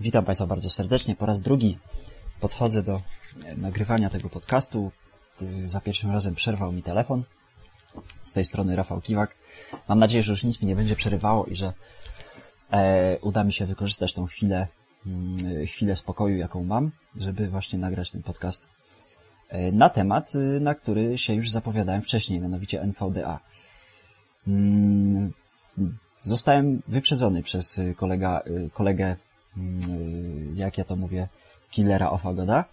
Witam Państwa bardzo serdecznie. Po raz drugi podchodzę do nagrywania tego podcastu. Za pierwszym razem przerwał mi telefon. Z tej strony Rafał Kiwak. Mam nadzieję, że już nic mi nie będzie przerywało i że e, uda mi się wykorzystać tą chwilę, mm, chwilę spokoju, jaką mam, żeby właśnie nagrać ten podcast e, na temat, y, na który się już zapowiadałem wcześniej, mianowicie NVDA. Mm, zostałem wyprzedzony przez kolega, y, kolegę, jak ja to mówię, Killera of Agoda,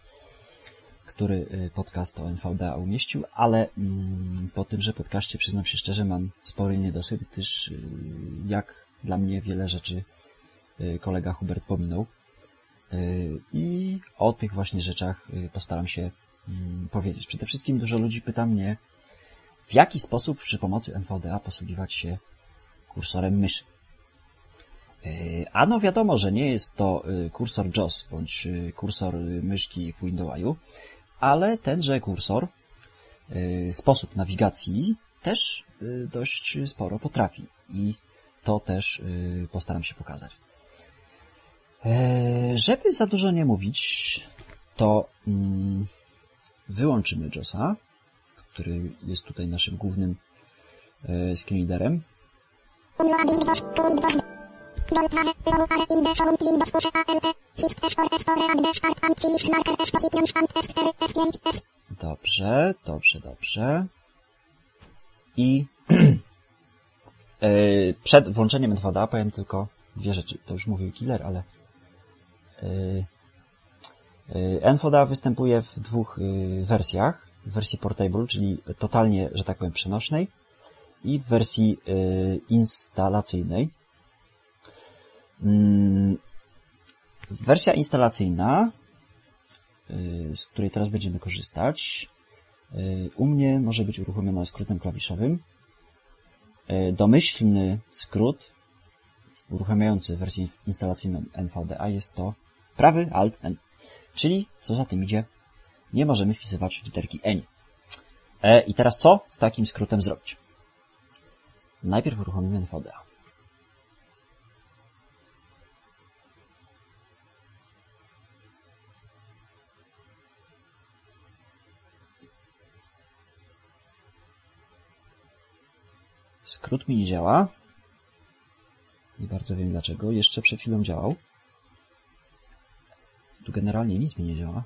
który y, podcast o NVDA umieścił, ale mm, po tymże podcaście, przyznam się szczerze, mam spory niedosyt, gdyż y, jak dla mnie wiele rzeczy kolega Hubert pominął. I o tych właśnie rzeczach postaram się mm, powiedzieć. Przede wszystkim dużo ludzi pyta mnie, w jaki sposób przy pomocy NVDA posługiwać się kursorem myszy. Ano wiadomo, że nie jest to kursor JOS bądź kursor myszki w Windows'u, ale tenże kursor, sposób nawigacji też dość sporo potrafi i to też postaram się pokazać. Żeby za dużo nie mówić, to mm, wyłączymy JOSa, który jest tutaj naszym głównym screenreaderem Dobrze, dobrze, dobrze. I przed włączeniem NVDA powiem tylko dwie rzeczy. To już mówił Killer, ale NVDA występuje w dwóch wersjach. W wersji portable, czyli totalnie, że tak powiem, przenośnej i w wersji instalacyjnej. Mm, wersja instalacyjna, z której teraz będziemy korzystać, u mnie może być uruchomiona skrótem klawiszowym. Domyślny skrót uruchamiający wersję instalacyjną NVDA jest to prawy Alt N. Czyli, co za tym idzie, nie możemy wpisywać literki N. I teraz co z takim skrótem zrobić? Najpierw uruchomimy NVDA. Skrót mi nie działa. Nie bardzo wiem dlaczego. Jeszcze przed chwilą działał. Tu generalnie nic mi nie działa.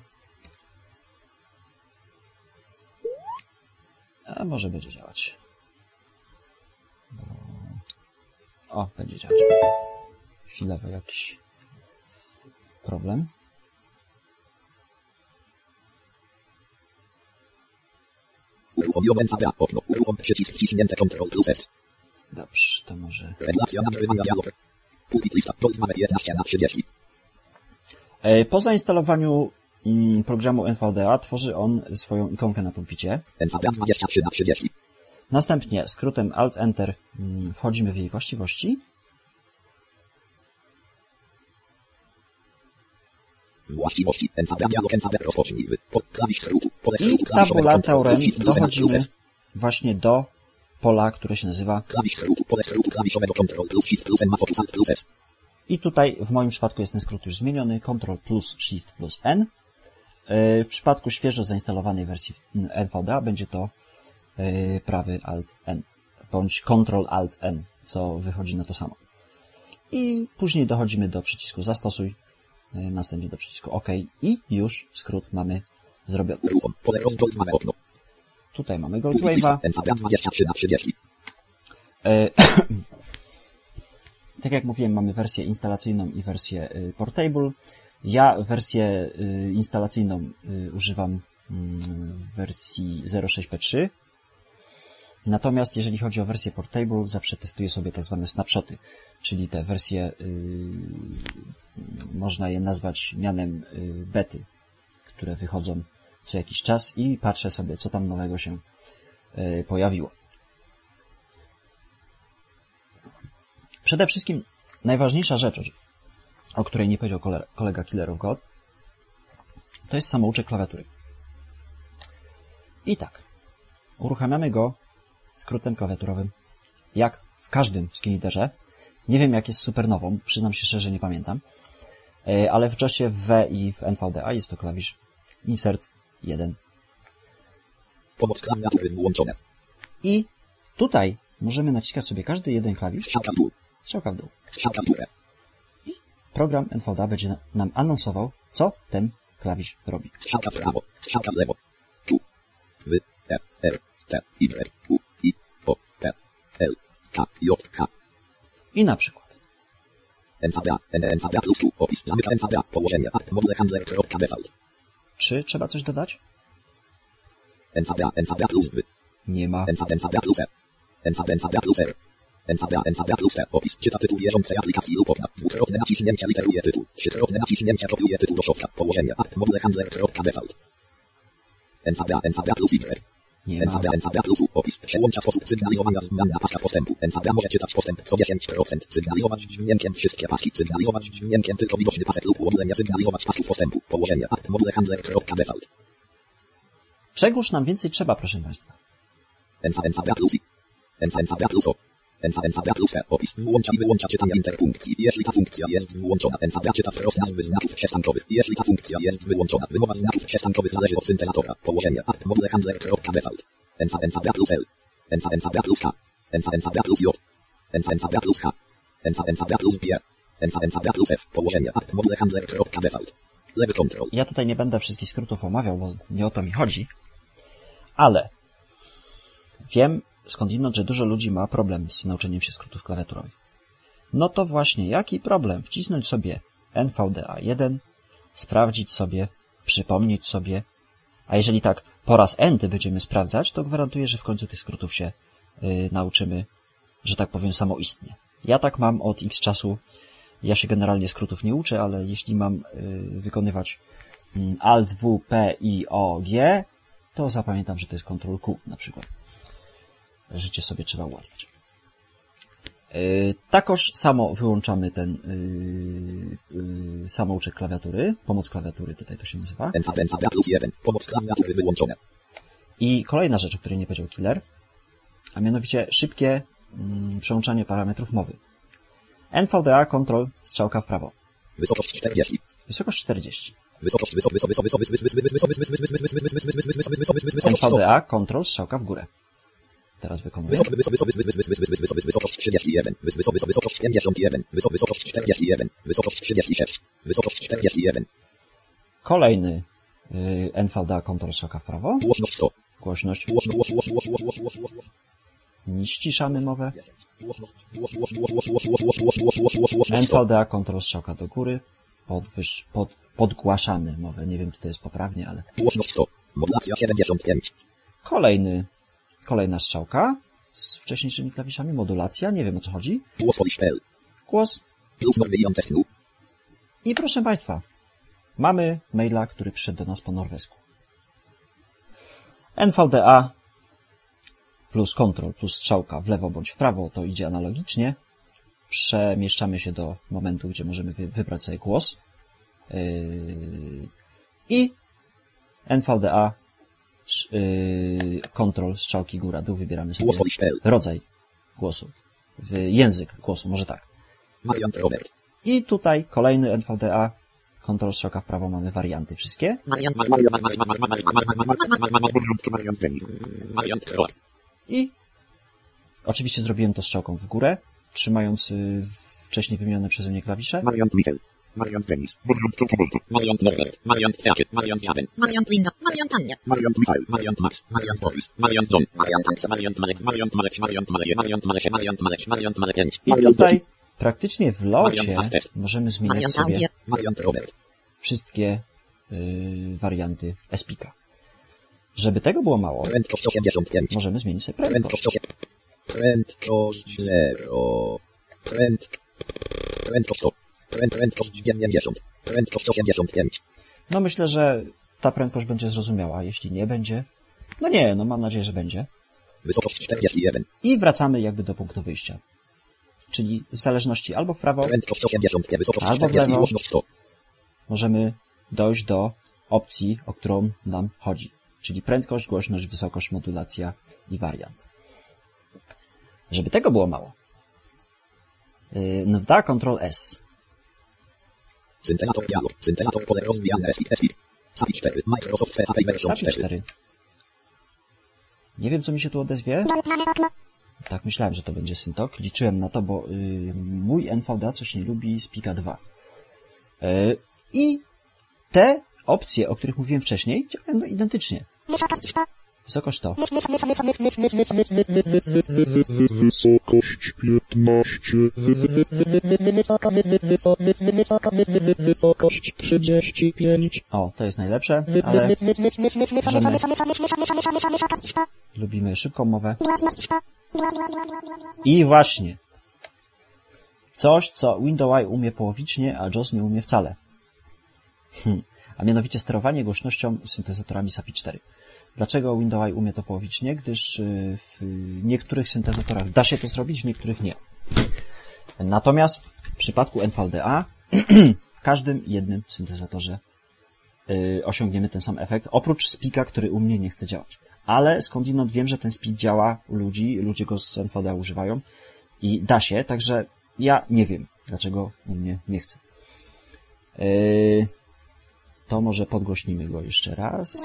A może będzie działać. O, będzie działać. Chwilowy jakiś problem. Uruchomiłem NVDA okno. Uruchom przycisk wciśnięte Ctrl plus S. Dobrze, to może... Regulacja nagrywania dialog. Pulpit lista. Gold mamy 11 na 30. Po zainstalowaniu mm, programu NVDA tworzy on swoją ikonkę na pulpicie. NVDA 23 na 30. Następnie skrótem Alt-Enter mm, wchodzimy w jej właściwości. Właściwości. NVDA dialog NVDA rozpocznij. Po, klawisz N plus dochodzimy właśnie do pola, które się nazywa Klawisz klawiszowego Ctrl plus Shift plus ma focus Alt plus S. i tutaj w moim przypadku jest ten skrót już zmieniony Ctrl plus Shift plus N. Yy, W przypadku świeżo zainstalowanej wersji NVDA będzie to yy, prawy Alt N bądź Ctrl Alt N, co wychodzi na to samo. I później dochodzimy do przycisku zastosuj, następnie do przycisku OK i już skrót mamy zrobiony. Tutaj mamy. Goldwave'a. NVDA 23 na 30. E, tak jak mówiłem, mamy wersję instalacyjną i wersję y, portable. Ja wersję y, instalacyjną y, używam mm, w wersji 06p3. Natomiast jeżeli chodzi o wersję portable, zawsze testuję sobie tak zwane snapshoty, czyli te wersje, można je nazwać mianem bety, które wychodzą co jakiś czas i patrzę sobie, co tam nowego się pojawiło. Przede wszystkim najważniejsza rzecz, o której nie powiedział kole- kolega Killer of God, to jest samouczek klawiatury. I tak, uruchamiamy go skrótem klawiaturowym, jak w każdym screenreaderze. Nie wiem, jak jest supernową, przyznam się szczerze, nie pamiętam. E, ale w JOSie w i w NVDA jest to klawisz Insert 1. Pomoc klawiatury włączone. I tutaj możemy naciskać sobie każdy jeden klawisz, Strzałka w dół. strzałka w dół. Strzałka w górę. Program NVDA będzie na- nam anonsował, co ten klawisz robi. Strzałka w prawo. Strzałka w lewo. Tu. W. E. R. T. Y. U. K. J. K. I na przykład NVDA. NVDA plus tu. Opis. Zamyka NVDA. Położenie. Akt. Module handler.default. Czy trzeba coś dodać? NVDA. NVDA plus w. Nie ma. NVDA. NVDA plus E. NVDA. NVDA plus R. NVDA. NVDA plus E. Opis. Czyta tytuł bieżącej aplikacji lub okna. Dwukrotne naciśnięcie literuje tytuł. Trzykrotne naciśnięcie kopiuje tytuł do szofra. Położenie. Akt. Module handler.default. NVDA. NVDA plus Y. Nie ma. NVDA, NVDA plus U, opis, przełącza sposób sygnalizowania zmian na paska postępu. NVDA może czytać postęp co 10%, sygnalizować dźwiękiem wszystkie paski, sygnalizować dźwiękiem tylko widoczny pasek lub ogóle nie sygnalizować pasków postępu. Położenie, akt, module handler.default. Czegóż nam więcej trzeba, proszę Państwa? NVDA plus plus O. NV, NVDA plus E, opis, włącza i wyłącza czytanie interpunkcji. Jeśli ta funkcja jest włączona, NVDA czyta wprost nazwy znaków przestankowych. Jeśli ta funkcja jest wyłączona, wymowa znaków przestankowych zależy od syntezatora. Położenie, akt, module handler.default. NV, NVDA plus L. NV, NVDA plus H. NV, NVDA plus J. NV, NVDA plus H. NV, NVDA plus G. NV, NVDA plus F. Położenie, akt, module handler.default. Lewy kontrol. Ja tutaj nie będę wszystkich skrótów omawiał, bo nie o to mi chodzi. Ale wiem skądinąd, że dużo ludzi ma problem z nauczeniem się skrótów klawiaturowych. No to właśnie, jaki problem? Wcisnąć sobie NVDA1, sprawdzić sobie, przypomnieć sobie, a jeżeli tak po raz enty będziemy sprawdzać, to gwarantuję, że w końcu tych skrótów się y, nauczymy, że tak powiem, samoistnie. Ja tak mam od x czasu. Ja się generalnie skrótów nie uczę, ale jeśli mam y, wykonywać mm, Alt, W, P, I, O, G, to zapamiętam, że to jest Ctrl Q na przykład życie sobie trzeba ułatwiać. Takoż samo wyłączamy ten yy, yy, samouczek klawiatury, pomoc klawiatury tutaj to się nazywa. Pomoc klawiatury wyłączone. I kolejna rzecz, o której nie powiedział Killer, a mianowicie szybkie yy, przełączanie parametrów mowy. NVDA Control, strzałka w prawo. Wysokość 40. Wysokość 40. NVDA Control, strzałka w górę. Teraz wykonuję. Wysokość, wysokość, wysokość 31, wysokość 51, wysokość 41, wysokość 36, wysokość 41. Kolejny yy, NVDA kontrol strzałka w prawo. Głośność 100. Głośność. Nie ściszamy mowę. NVDA kontrol strzałka do góry. Podwyż, pod, podgłaszamy mowę. Nie wiem, czy to jest poprawnie, ale... Głośność 100. Modulacja 75. Kolejny kolejna strzałka z wcześniejszymi klawiszami. Modulacja. Nie wiem, o co chodzi. Głos. Głos. Plus norwyjące snu. I proszę Państwa, mamy maila, który przyszedł do nas po norwesku. NVDA plus Ctrl plus strzałka w lewo bądź w prawo to idzie analogicznie. Przemieszczamy się do momentu, gdzie możemy wy- wybrać sobie głos. Yy, I NVDA yy, Ctrl strzałki góra dół wybieramy sobie rodzaj głosu. Język głosu, może tak. Marian Robert. I tutaj kolejny NVDA. Ctrl strzałka w prawo mamy warianty wszystkie. I oczywiście zrobiłem to strzałką w górę, trzymając y, wcześniej wymienione przeze mnie klawisze. Marian Michel. Mariant Denis. Mariant Dokumentu. Mariant Norbert. Mariant Kwiakiet. Mariant Jaden. Mariant Linda. Mariant Ania. Mariant Michał. Mariant Max. Mariant Boris. Mariant John. Mariant Hans. Mariant Marek. Mariant Marek. Mariant Mareje. Mariant Maresie. Mariant Marek. Mariant Marek 5. I tutaj praktycznie w locie możemy zmieniać sobie wszystkie y, warianty Espika. Żeby tego było mało, możemy zmienić sobie prędkość. Prędkość 0. Prędkość. Prędkość Prędkość 90. Prędkość 85. No myślę, że ta prędkość będzie zrozumiała. Jeśli nie będzie, no nie, no mam nadzieję, że będzie. Wysokość 41. I wracamy jakby do punktu wyjścia. Czyli w zależności albo w prawo, Prędkość 80. Wysokość Albo w 40. lewo. Głośność 100. możemy dojść do opcji, o którą nam chodzi. Czyli prędkość, głośność, wysokość, modulacja i wariant. Żeby tego było mało, yy, NVDA Ctrl S. Syntezator dialog. Syntezator pole rozwijane ESPIC. ESPIC. SAPI 4. Microsoft PHP version SAPI 4. 4. Nie wiem, co mi się tu odezwie. Tak, myślałem, że to będzie Syntok. Liczyłem na to, bo y, mój NVDA coś nie lubi z Pika 2. Y, I te opcje, o których mówiłem wcześniej, działają no, identycznie. Wysokość 100. Wysokość to. Wysokość 15. Wysokość 35. O, to jest najlepsze, ale Wysokość 100. lubimy szybką mowę. Głośność 100. Głos, głos, głos, głos, głos, głos. I właśnie. Coś, co Windows umie połowicznie, a JOS nie umie wcale. Hm. A mianowicie sterowanie głośnością syntezatorami SAPI 4. Dlaczego Windows umie to połowicznie? Gdyż y, w niektórych syntezatorach da się to zrobić, w niektórych nie. Natomiast w przypadku NVDA w każdym jednym syntezatorze y, osiągniemy ten sam efekt, oprócz spika, który u mnie nie chce działać. Ale skądinąd wiem, że ten spik działa u ludzi, ludzie go z NVDA używają i da się, także ja nie wiem, dlaczego u mnie nie chce. Y, to może podgłośnimy go jeszcze raz.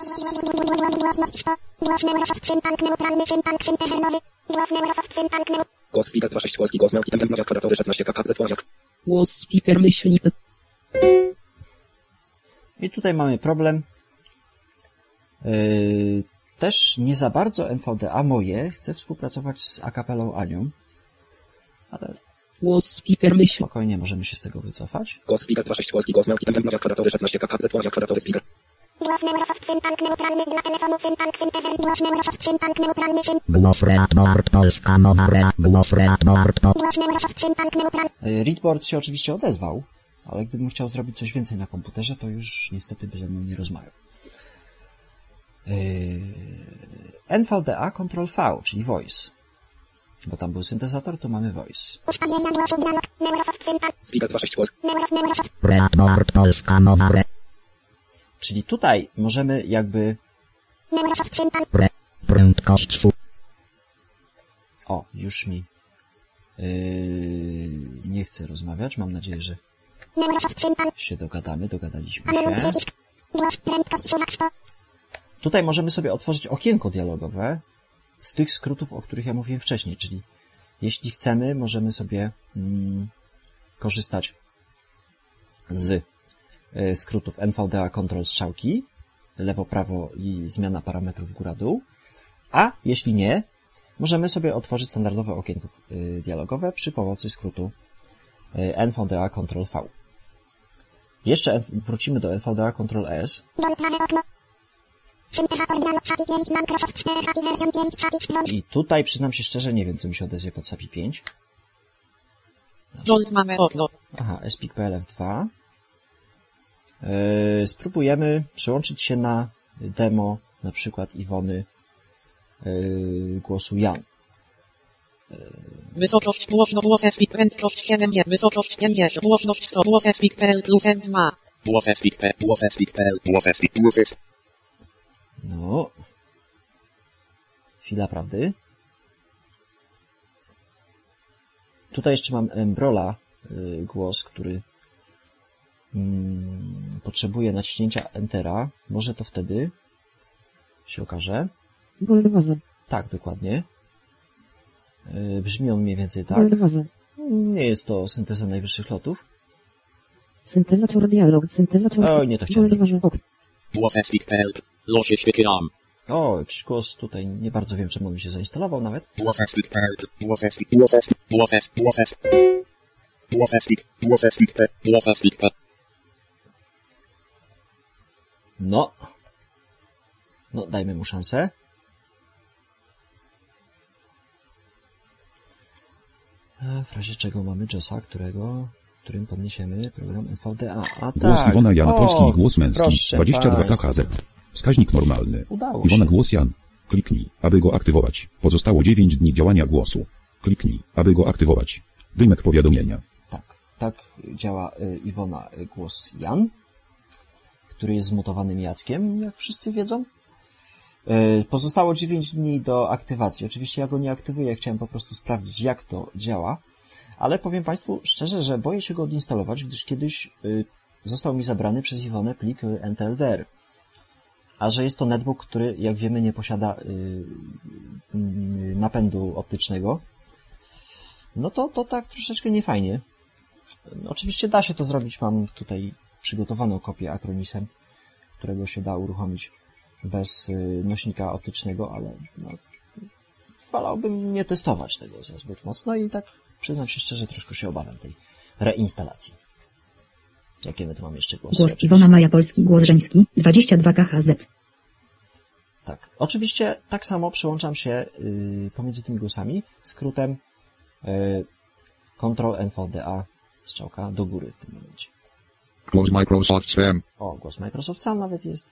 Głośność 100. Głos Neurosoft syntank neutralny syntank syntezynowy. Głos Neurosoft syntank neutralny. Głos Speaker 26 polski głos Mount MM nawias kwadratowy 16 KKZ nawias. Głos speaker myślnik. I tutaj mamy problem. Yy, też nie za bardzo NVDA moje chce współpracować z akapelą Anią, ale Głos speaker myśl. spokojnie możemy się z tego wycofać. Głos Speaker 26 polski głos Mount MM nawias kwadratowy 16 KKZ nawias kwadratowy Speaker. Głos Neurosoft syntank neutralny dla telefonu syntank syntezynowy. Głos Neurosoft syntank neutralny syn. Głos Readboard Polska mowa re. Głos Readboard po. Głos Neurosoft syntank neutralny. Readboard się oczywiście odezwał, ale gdybym chciał zrobić coś więcej na komputerze, to już niestety by ze mną nie rozmawiał. Yy, NVDA Control V, czyli Voice. Bo tam był syntezator, tu mamy Voice. Ustawienia głosu dialog. Neurosoft syntank. Speaker 26 polski. Neuro- Neurosoft. Readboard Polska. Czyli tutaj możemy jakby. Prędkość. O, już mi yy, nie chce rozmawiać. Mam nadzieję, że się dogadamy. Dogadaliśmy się. przycisk. Głos prędkość sumak 100. Tutaj możemy sobie otworzyć okienko dialogowe z tych skrótów, o których ja mówiłem wcześniej. Czyli jeśli chcemy, możemy sobie mm, korzystać z y, skrótów NVDA Control strzałki, lewo, prawo i zmiana parametrów góra-dół. A jeśli nie, możemy sobie otworzyć standardowe okienko y, dialogowe przy pomocy skrótu y, NVDA Control V. Jeszcze wrócimy do NVDA Control S. Okno. I tutaj przyznam się szczerze, nie wiem, co mi się odezwie pod SAPI 5. Dolt mamy okno. Aha, SPIC PLF2. Yy, spróbujemy przyłączyć się na demo na przykład Iwony yy, głosu Jan. Wysokość głośno prędkość 70. Wysokość 50. Głośność 100. Głos speak PL plus F2. Głos Speak P. Głos Speak PL. Głos Speak. Głos Speak. No. Chwila prawdy. Tutaj jeszcze mam Embrola yy, głos, który mm, potrzebuje naciśnięcia Entera. Może to wtedy się okaże. Goldwaza. Tak, dokładnie. Yy, Brzmi on mniej więcej tak. Goldwaza. Nie jest to synteza najwyższych lotów. Syntezator dialog. Syntezator... Oj, nie to chciałem. Ok. O, głos tutaj, nie bardzo wiem, czemu mi się zainstalował nawet. No. No, dajmy mu szansę. E, W razie czego mamy JOSa, którego, którym podniesiemy program NVDA. A Głos tak. Iwona Jan, O, polski głos męski, proszę 22 państwa. KHZ. Wskaźnik normalny. Udało Iwona się. głos Jan. Kliknij, aby go aktywować. Pozostało 9 dni działania głosu. Kliknij, aby go aktywować. Dymek powiadomienia. Tak, tak działa y, Iwona y, głos Jan, który jest zmutowanym Jackiem, jak wszyscy wiedzą. Y, Pozostało 9 dni do aktywacji. Oczywiście ja go nie aktywuję, chciałem po prostu sprawdzić, jak to działa, ale powiem Państwu szczerze, że boję się go odinstalować, gdyż kiedyś y, został mi zabrany przez Iwonę plik y, NTLDR. A że jest to netbook, który, jak wiemy, nie posiada y, napędu optycznego, no to, to tak troszeczkę niefajnie. Oczywiście da się to zrobić, mam tutaj przygotowaną kopię Acronisem, którego się da uruchomić bez nośnika optycznego, ale no, wolałbym nie testować tego za zbyt mocno i tak przyznam się szczerze, troszkę się obawiam tej reinstalacji. Jakie my tu mamy jeszcze głosy? Głos Oczywiście- Iwona Maja Polski, głos żeński, 22 KHZ. Tak. Oczywiście tak samo przyłączam się y, pomiędzy tymi głosami skrótem y, Ctrl NVDA strzałka do góry w tym momencie. Close Microsoft Spam. O, głos Microsoft sam nawet jest.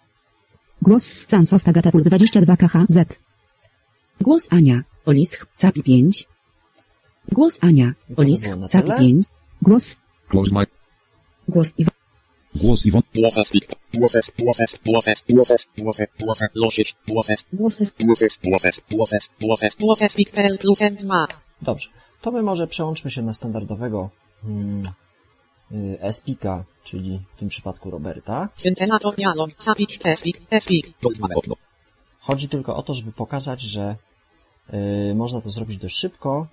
Głos Stansoft Agata Pól 22 KHZ. Głos Ania, Olisch, Capi 5. Głos Ania, I to Olisch, było na Capi tyle. 5. Głos, Close my. Głos Iwona Głos Iwon... Głosy speak. Głosy, głosy, głosy, głosy, głosy, głosy, losić, głosy, głosy, głosy, głosy, głosy, głosy. Głosy speak.pl plus N2. Dobrze. To my może przełączmy się na standardowego mm, y, SPIKA, czyli w tym przypadku Roberta. Syntezator dialog. Espik. Chodzi tylko o to, żeby pokazać, że y, można to zrobić dość szybko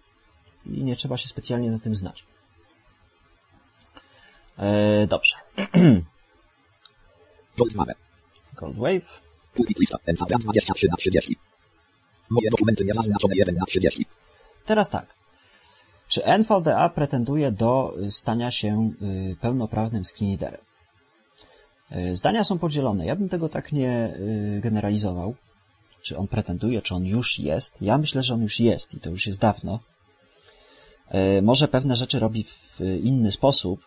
i nie trzeba się specjalnie na tym znać. E, dobrze. Goldmane. Gold Wave. Pulpit lista. NVDA 23 na 30. Moje dokumenty nie zaznaczone 1 na 30. Teraz tak. Czy NVDA pretenduje do y, stania się y, pełnoprawnym screenreaderem? Y, Zdania są podzielone. Ja bym tego tak nie y, generalizował. Czy on pretenduje, czy on już jest. Ja myślę, że on już jest i to już jest dawno. Y, Może pewne rzeczy robi w y, inny sposób,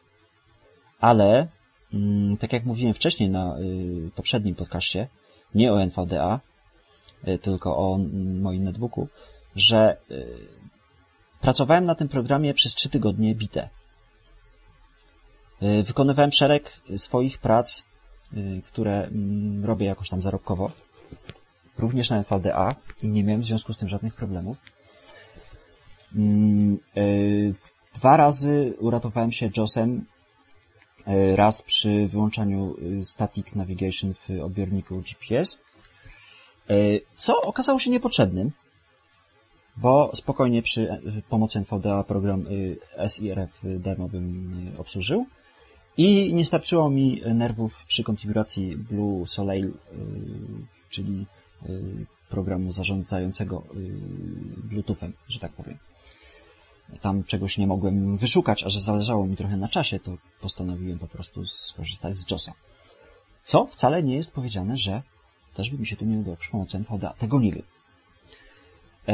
ale mm, tak jak mówiłem wcześniej na y, poprzednim podcaście, nie o NVDA, tylko o moim netbooku, że Pracowałem na tym programie przez trzy tygodnie bite. Wykonywałem szereg swoich prac, które mm, robię jakoś tam zarobkowo. Również na NVDA i nie miałem w związku z tym żadnych problemów. Mm, y, Dwa razy uratowałem się JOSem. y, Raz przy wyłączaniu y, Static Navigation w odbiorniku GPS. y, Co okazało się niepotrzebnym bo spokojnie przy e, pomocy NVDA program y, SIRF demo bym y, obsłużył. I nie starczyło mi nerwów przy konfiguracji Blue Soleil, czyli programu zarządzającego Bluetoothem, że tak powiem. Tam czegoś nie mogłem wyszukać, a że zależało mi trochę na czasie, to postanowiłem po prostu skorzystać z JOSa. Co wcale nie jest powiedziane, że też by mi się tu nie udało przy pomocy NVDA. Tego nie wiem. E,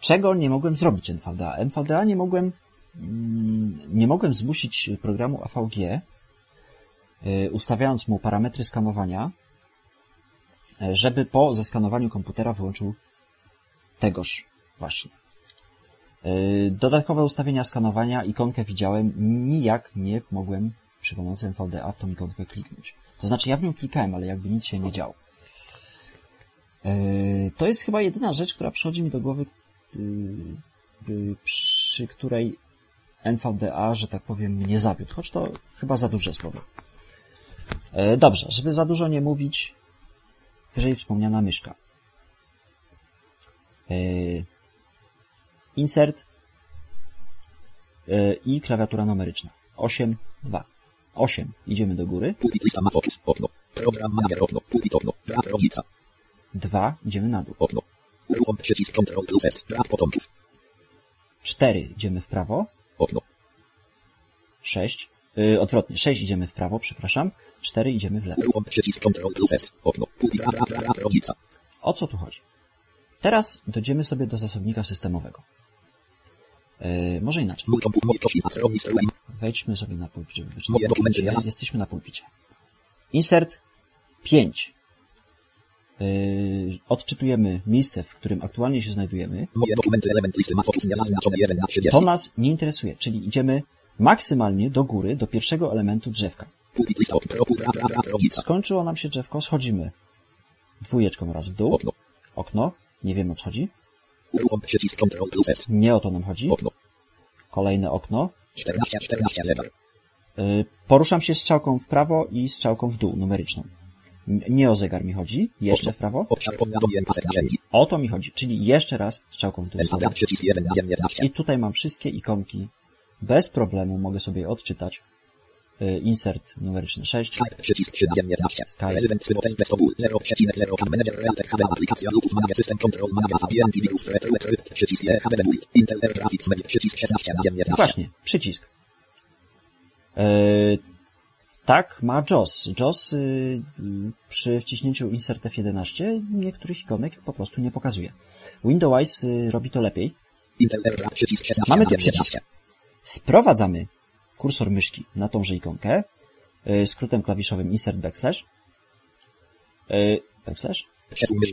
Czego nie mogłem zrobić NVDA? NVDA nie mogłem, mm, nie mogłem zmusić programu AVG, e, ustawiając mu parametry skanowania, e, żeby po zeskanowaniu komputera wyłączył tegoż właśnie. E, Dodatkowe ustawienia skanowania, ikonkę widziałem, nijak nie mogłem przy pomocy NVDA w tą ikonkę kliknąć. To znaczy ja w nią klikałem, ale jakby nic się nie działo. Yy, To jest chyba jedyna rzecz, która przychodzi mi do głowy, yy, przy której NVDA, że tak powiem, mnie zawiódł, choć to chyba za duże słowo. Dobrze, żeby za dużo nie mówić, wyżej wspomniana myszka. Insert yy, i klawiatura numeryczna. 8, 2. 8. Idziemy do góry. Pulpit lista ma focus. Okno. Program manager okno. Pulpit okno. Brak rodzica. 2. Idziemy na dół. Okno. Uruchom przycisk Ctrl plus S. Brak początków. 4. Idziemy w prawo. Okno. 6. Yy, odwrotnie. 6 idziemy w prawo, przepraszam. 4 idziemy w lewo. Uruchom przycisk Ctrl plus S. Okno. Pulpit brak, brak, brak rodzica. O co tu chodzi? Teraz dojdziemy sobie do zasobnika systemowego. Yy, może inaczej. Wejdźmy sobie na pulpit, ja- Jesteśmy na pulpicie. Insert 5. Yy, odczytujemy miejsce, w którym aktualnie się znajdujemy. Moje dokumenty, element listy ma focus niezaznaczone 1 na 30. To nas nie interesuje, czyli idziemy maksymalnie do góry, do pierwszego elementu drzewka. Skończyło nam się drzewko, schodzimy dwójeczką raz w dół. Okno. Okno. Nie wiem o co chodzi. Uruchom przycisk Ctrl plus S. Nie o to nam chodzi. Okno. Kolejne okno. 14, 14 zegar. Y, Poruszam się strzałką w prawo i strzałką w dół, numeryczną. Nie o zegar mi chodzi, jeszcze w prawo. Obszar powiadomień pasek narzędzi. O to mi chodzi, czyli jeszcze raz strzałką w dół. NVDA schodzę. przycisk 1 na 19. I tutaj mam wszystkie ikonki. Bez problemu mogę sobie odczytać. Y, Insert numeryczny 6. Skype przycisk 3 na 19. Skype. Rezydent Fybotest Bestobul 0,0 Cam Manager Realtek HDL Aplikacja Bluetooth Manager System Control Manager VPN Boost Retro Electryt przycisk E Build Intel Air Graphics Media przycisk 16 na 19. Właśnie, przycisk. E, tak, ma JOS. JOS y, przy wciśnięciu Insert F11 niektórych ikonek po prostu nie pokazuje. Windows y, robi to lepiej. Intel Air Graphics przycisk 16 Mamy na tu 19. przycisk. Sprowadzamy kursor myszki na tąże ikonkę y, skrótem klawiszowym Insert Backslash. Y, Backslash?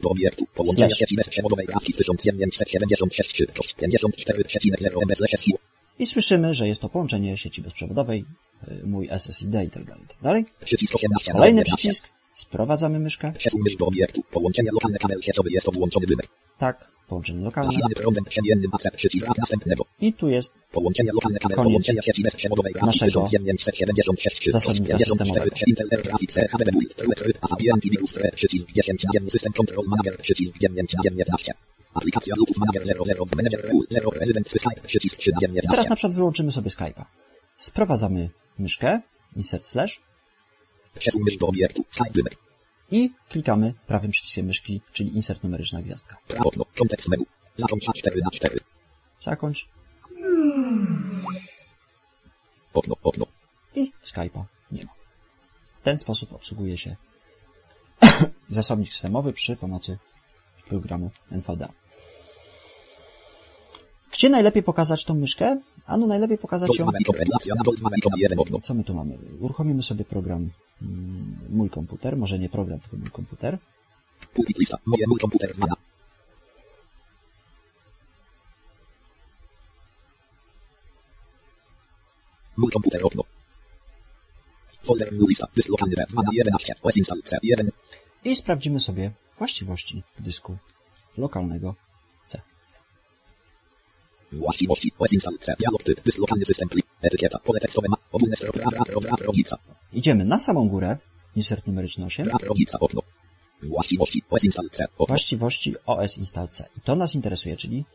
Do obiektu. Połączenia sieci bezprzewodowej grafiki 1976 54,0 MB SSU. I słyszymy, że jest to połączenie sieci bezprzewodowej, y, mój SSID i tak dalej, tak dalej. Przycisk 18 na Kolejny 19. przycisk. Sprowadzamy myszkę. Przesuń mysz do obiektu. Połączenie lokalne kanał sieciowy jest włączony dymek. Tak, połączenie lokalne. Zasilany prądem przemiennym przycisk brak następnego. I tu jest Połączenie lokalne kanał połączenia sieci bezprzewodowej grafiki naszego 1976 zasobnika systemowego. Intel Air Graphics HDD Build Electryt AVN TV Boost Red przycisk 10 na 1 System Control Manager przycisk 9 na 19. Aplikacja Bluetooth Manager 00 Manager Rule 0 Resident Skype przycisk 3 na I 19. teraz na przykład wyłączymy sobie Skype'a. Sprowadzamy myszkę, insert slash Przesuń mysz do obiektu. Skype dymek. i klikamy prawym przyciskiem myszki, czyli insert numeryczna gwiazdka. Prawo okno. Kontekst menu. Zakończ 4 na 4. Zakończ Okno, okno. i Skype'a nie ma. W ten sposób obsługuje się zasobnik systemowy przy pomocy programu NVDA. Gdzie najlepiej pokazać tą myszkę? Ano najlepiej pokazać ją... Dolzmana ikon relacja na Dolzmana ikon 1 okno. Co my tu mamy? Uruchomimy sobie program mm, Mój komputer, może nie program, tylko mój komputer. Mój komputer zmiana. Mój komputer okno. Folder lista. Dysk lokalny. Zmiana 11. OS install C. 1. I sprawdzimy sobie właściwości dysku lokalnego. Właściwości. OS install C. Dialog typ. Dysk lokalny system plik. Etykieta. Pole tekstowe ma. Ogólne ra, rodzica. Idziemy na samą górę, insert numeryczny 8, Ra, rodzica. Okno. Właściwości. OS install C. Okno. właściwości OS install C. I to nas interesuje, czyli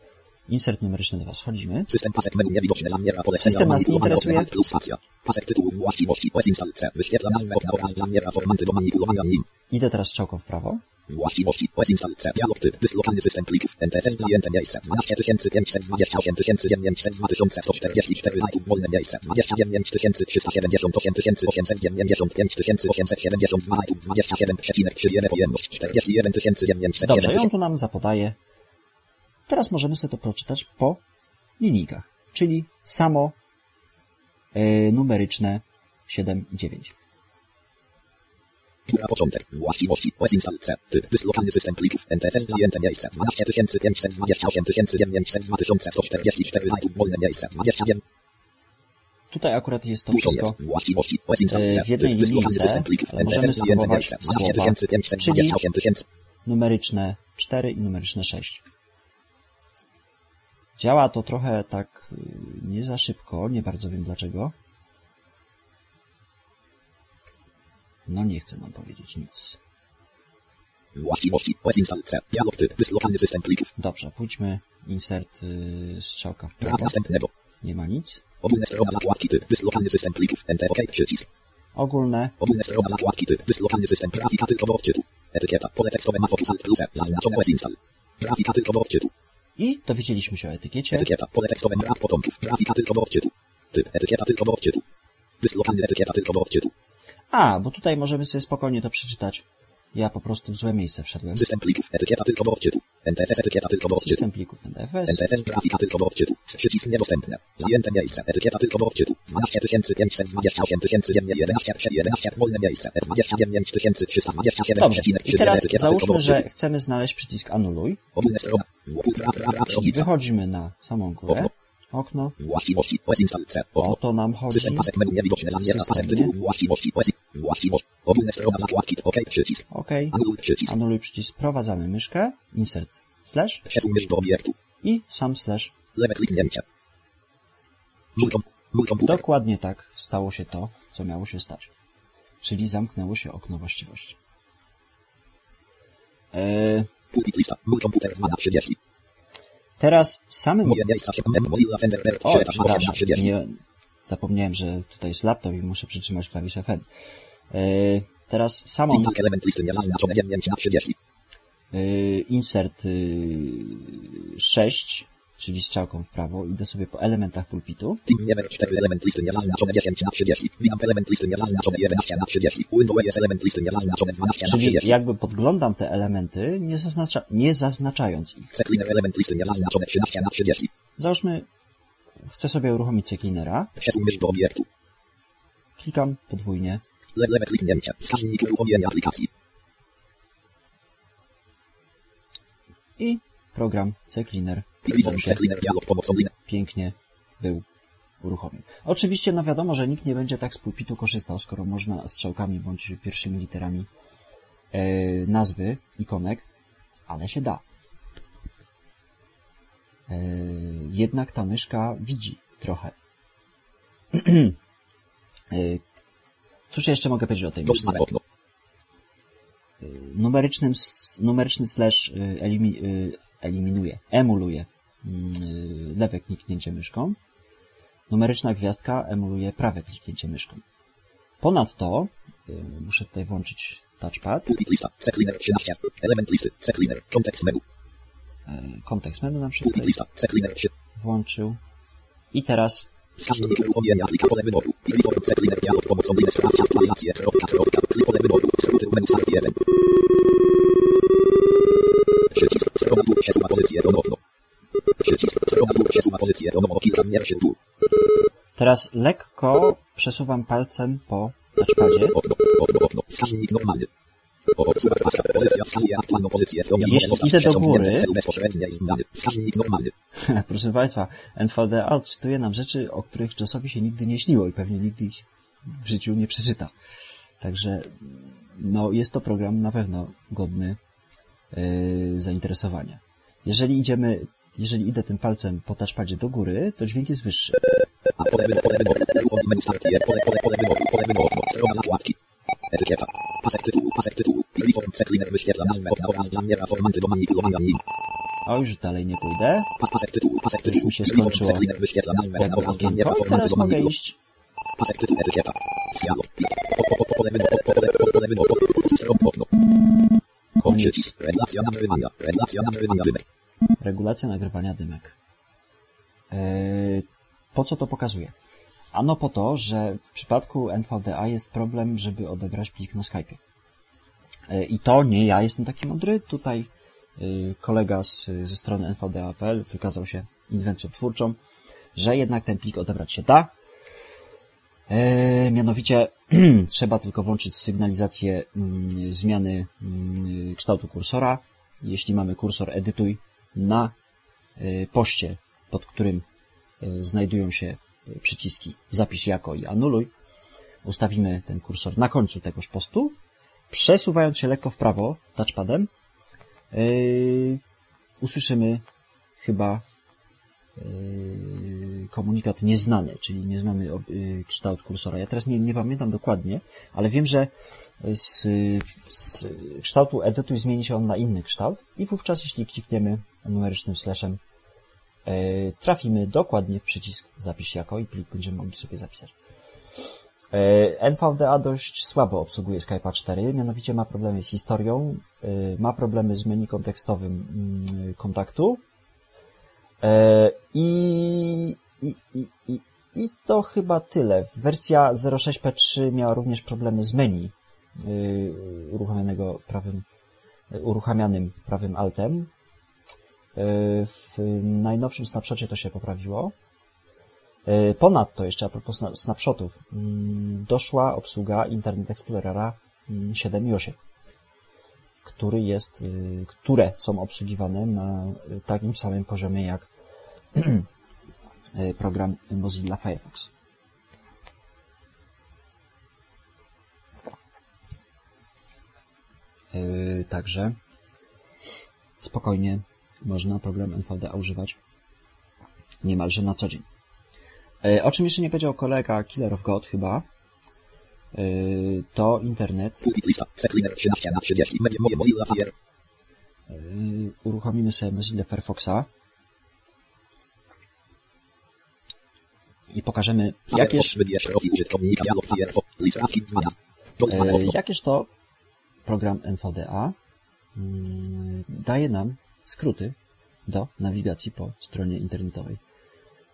insert numeryczny 2. Schodzimy. System pasek menu niewidoczne zamiera polecenia System nas nie interesuje. plus spacja. Pasek tytułu właściwości OS install C. Wyświetla nazwę okna oraz zamiera formaty do manipulowania nim. Idę teraz strzałką w prawo. Właściwości OS install C. Dialog typ. Dysk lokalny system plików. NTFS zajęte miejsce. 12528 2144 lajków wolne miejsce. 29 378 895 872 lajków 27,3 pojemność. 41 907 Dobrze, ją tu nam zapadaje. Teraz możemy sobie to przeczytać po linijkach, czyli samo e, numeryczne 7 i 9. Góra początek. Właściwości. OS install C. Typ. Dysk lokalny system plików. NTFS zajęte miejsce. 12528 2144 lajków wolne miejsce. 29 Tutaj akurat jest to wszystko e, w jednej linijce, możemy miejsce. słowa, 12528 numeryczne 4 i numeryczne 6. Działa to trochę tak y, nie za szybko, nie bardzo wiem dlaczego. No nie chce nam powiedzieć nic. Właściwości. Dialog typ. Dysk lokalny system plików. Dobrze, pójdźmy insert y, strzałka w prawo. następnego. Nie ma nic. Ogólne strona zakładki typ. Dysk lokalny system plików. NTFS przycisk. Ogólne Ogólne strona zakładki typ. System. Grafika tylko odczytu. Etykieta. Pole tekstowe ma. Zaznaczone OS install. Grafika tylko odczytu. i dowiedzieliśmy się o etykiecie. Etykieta. Pole tekstowe brak początków. Grafika tylko do odczytu. Typ. Etykieta tylko do odczytu. Etykieta tylko do odczytu. A, bo tutaj możemy sobie spokojnie to przeczytać. Ja po prostu w złe miejsce wszedłem. System plików. Etykieta tylko do odczytu. NTFS etykieta tylko do odczytu. System plików NTFS. NTFS grafika tylko do odczytu. Przycisk niedostępny. Zajęte miejsce. Etykieta tylko do odczytu. 12 528 11 11 wolne miejsce. 29 327 Dobrze. I teraz etykieta tylko do załóżmy, że chcemy znaleźć przycisk anuluj. Ogólne strona. Wychodzimy na samą górę. Okno. Okno. Właściwości. OS C. O Okno. to nam chodzi. System pasek menu niewidoczne zamiera pasek tytułu. Właściwości. OS. Właściwość. Ogólne strona zakładki. OK. Przycisk. OK. Anuluj przycisk. Anuluj przycisk. Sprowadzamy myszkę. Insert. Slash. Przesuń mysz do obiektu. I sam slash. Lewe kliknięcie. Mój kom. Mój komputer. Dokładnie tak stało się to, co miało się stać. Czyli zamknęło się okno właściwości. Eee, Pulpit lista. Mój komputer 2 na 30. teraz w samym... Moje miejsca się Mozilla Thunderbird O, 7 na 8 na przepraszam, 30. nie, zapomniałem, że tutaj jest laptop i muszę przytrzymać klawisz FN. Eee, teraz samą Syntax element listy niezaznaczone 9 na 30. eee, insert eee, 6, czyli strzałką w prawo, idę sobie po elementach pulpitu. Team Niemer 4 element listy niezaznaczone 10 na 30. Winamp element listy niezaznaczone 11 na 30. Windows jest element listy niezaznaczone 12 na Czyli 30. jakby podglądam te elementy, nie, zaznacza, nie zaznaczając ich. Secliner element listy niezaznaczone 13 na 30. Załóżmy, chcę sobie uruchomić obiektu. klikam podwójnie, Le lewe kliknięcie. Wskaźnik uruchomienia aplikacji. i program Cleaner Pięknie był uruchomiony. Oczywiście, no wiadomo, że nikt nie będzie tak z pulpitu korzystał, skoro można strzałkami bądź pierwszymi literami e, nazwy ikonek, ale się da. E, jednak ta myszka widzi trochę. e, cóż jeszcze mogę powiedzieć o tej myszce? Numerycznym, numeryczny slash elimi, y, eliminuje, emuluje mm, lewe kliknięcie myszką. Numeryczna gwiazdka emuluje prawe kliknięcie myszką. Ponadto y, muszę tutaj włączyć touchpad, lista. Secliner 13. Element listy. Secliner. Kontekst menu. y, kontekst menu nam się tutaj lista. Secliner 3. włączył. I teraz Wskaźnik uruchomienia aplikacji. Pole wyboru. Pliform Secliner dialog pomocą liny. Sprawdź aktualizację. Kropka, kropka. Klik pole wyboru. Skróty menu start 1. Przycisk. Przesuwa pozycję. Ono okno. Przycisk. Przesuwa pozycję. Ono o kilka tu. Teraz lekko przesuwam palcem po touchpadzie. Okno. Okno. Okno. Wskaźnik normalny. Jeśli idę do góry-. Proszę Państwa, NVDA odczytuje nam rzeczy, o których Jossowi się nigdy nie śniło i pewnie nigdy ich w życiu nie przeczyta. Także no, jest to program na pewno godny yy, zainteresowania. Jeżeli idziemy, jeżeli idę tym palcem po touchpadzie do góry, to dźwięk jest wyższy. A pole wyboru, pole wyboru, uruchomi menu start, pole, pole, pole wyboru, pole wyboru, strona zakładki. Etykieta. Pasek tytułu, pasek tytułu. Wyświetla nazwę okna oraz zamiera formanty do manipulowania nim. A już dalej nie pójdę. Pas, pasek tytułu, pasek tytułu. mi się skończyło. Secliner wyświetla nazwę okna oraz formanty Teraz do manipulowania. iść Pasek tytułu, etykieta. Po, pole wyboru, po, pole, po, pole wyboru, stron, okno. Regulacja nagrywania, regulacja nagrywania dymek. regulacja nagrywania dymek. Po co to pokazuje? Ano po to, że w przypadku NVDA jest problem, żeby odebrać plik na Skype. I to nie ja jestem taki mądry. Tutaj y, kolega z, ze strony NVDA.pl wykazał się inwencją twórczą, że jednak ten plik odebrać się da. E, mianowicie trzeba tylko włączyć sygnalizację mm, zmiany mm, kształtu kursora. Jeśli mamy kursor edytuj na y, poście, pod którym y, znajdują się przyciski. Zapisz jako i anuluj, ustawimy ten kursor na końcu tegoż postu, przesuwając się lekko w prawo touchpadem, usłyszymy chyba komunikat nieznany, czyli nieznany yy, kształt kursora. Ja teraz nie, nie pamiętam dokładnie, ale wiem, że z, z kształtu edytuj zmieni się on na inny kształt i wówczas, jeśli klikniemy numerycznym slashem, yy, trafimy dokładnie w przycisk zapisz jako i plik będziemy mogli sobie zapisać. NVDA dość słabo obsługuje Skype'a 4, mianowicie ma problemy z historią, ma problemy z menu kontekstowym mm, kontaktu i, i, i, i, i to chyba tyle. Wersja 06P3 miała również problemy z menu y, uruchomionego prawym, uruchamianym prawym altem. E, W najnowszym snapshocie to się poprawiło. E, Ponadto, jeszcze a propos sna- snapshotów, mm, doszła obsługa Internet Explorera mm, 7 i 8, który jest, y, które są obsługiwane na y, takim samym poziomie jak program Mozilla Firefox. Y, Także spokojnie można program NVDA używać niemalże na co dzień. E, O czym jeszcze nie powiedział kolega Killer of God chyba, e, to internet. Pulpit lista. Secliner 13 na 30. Media moje Mozilla Fire. E, Uruchomimy sobie Mozilla Firefoxa i pokażemy, Firefox jakież, wybierz profil użytkownika. Dialog Firefox. Lista Fit 12. Dodaj e, okno. jakież to program NVDA mm, daje nam skróty do nawigacji po stronie internetowej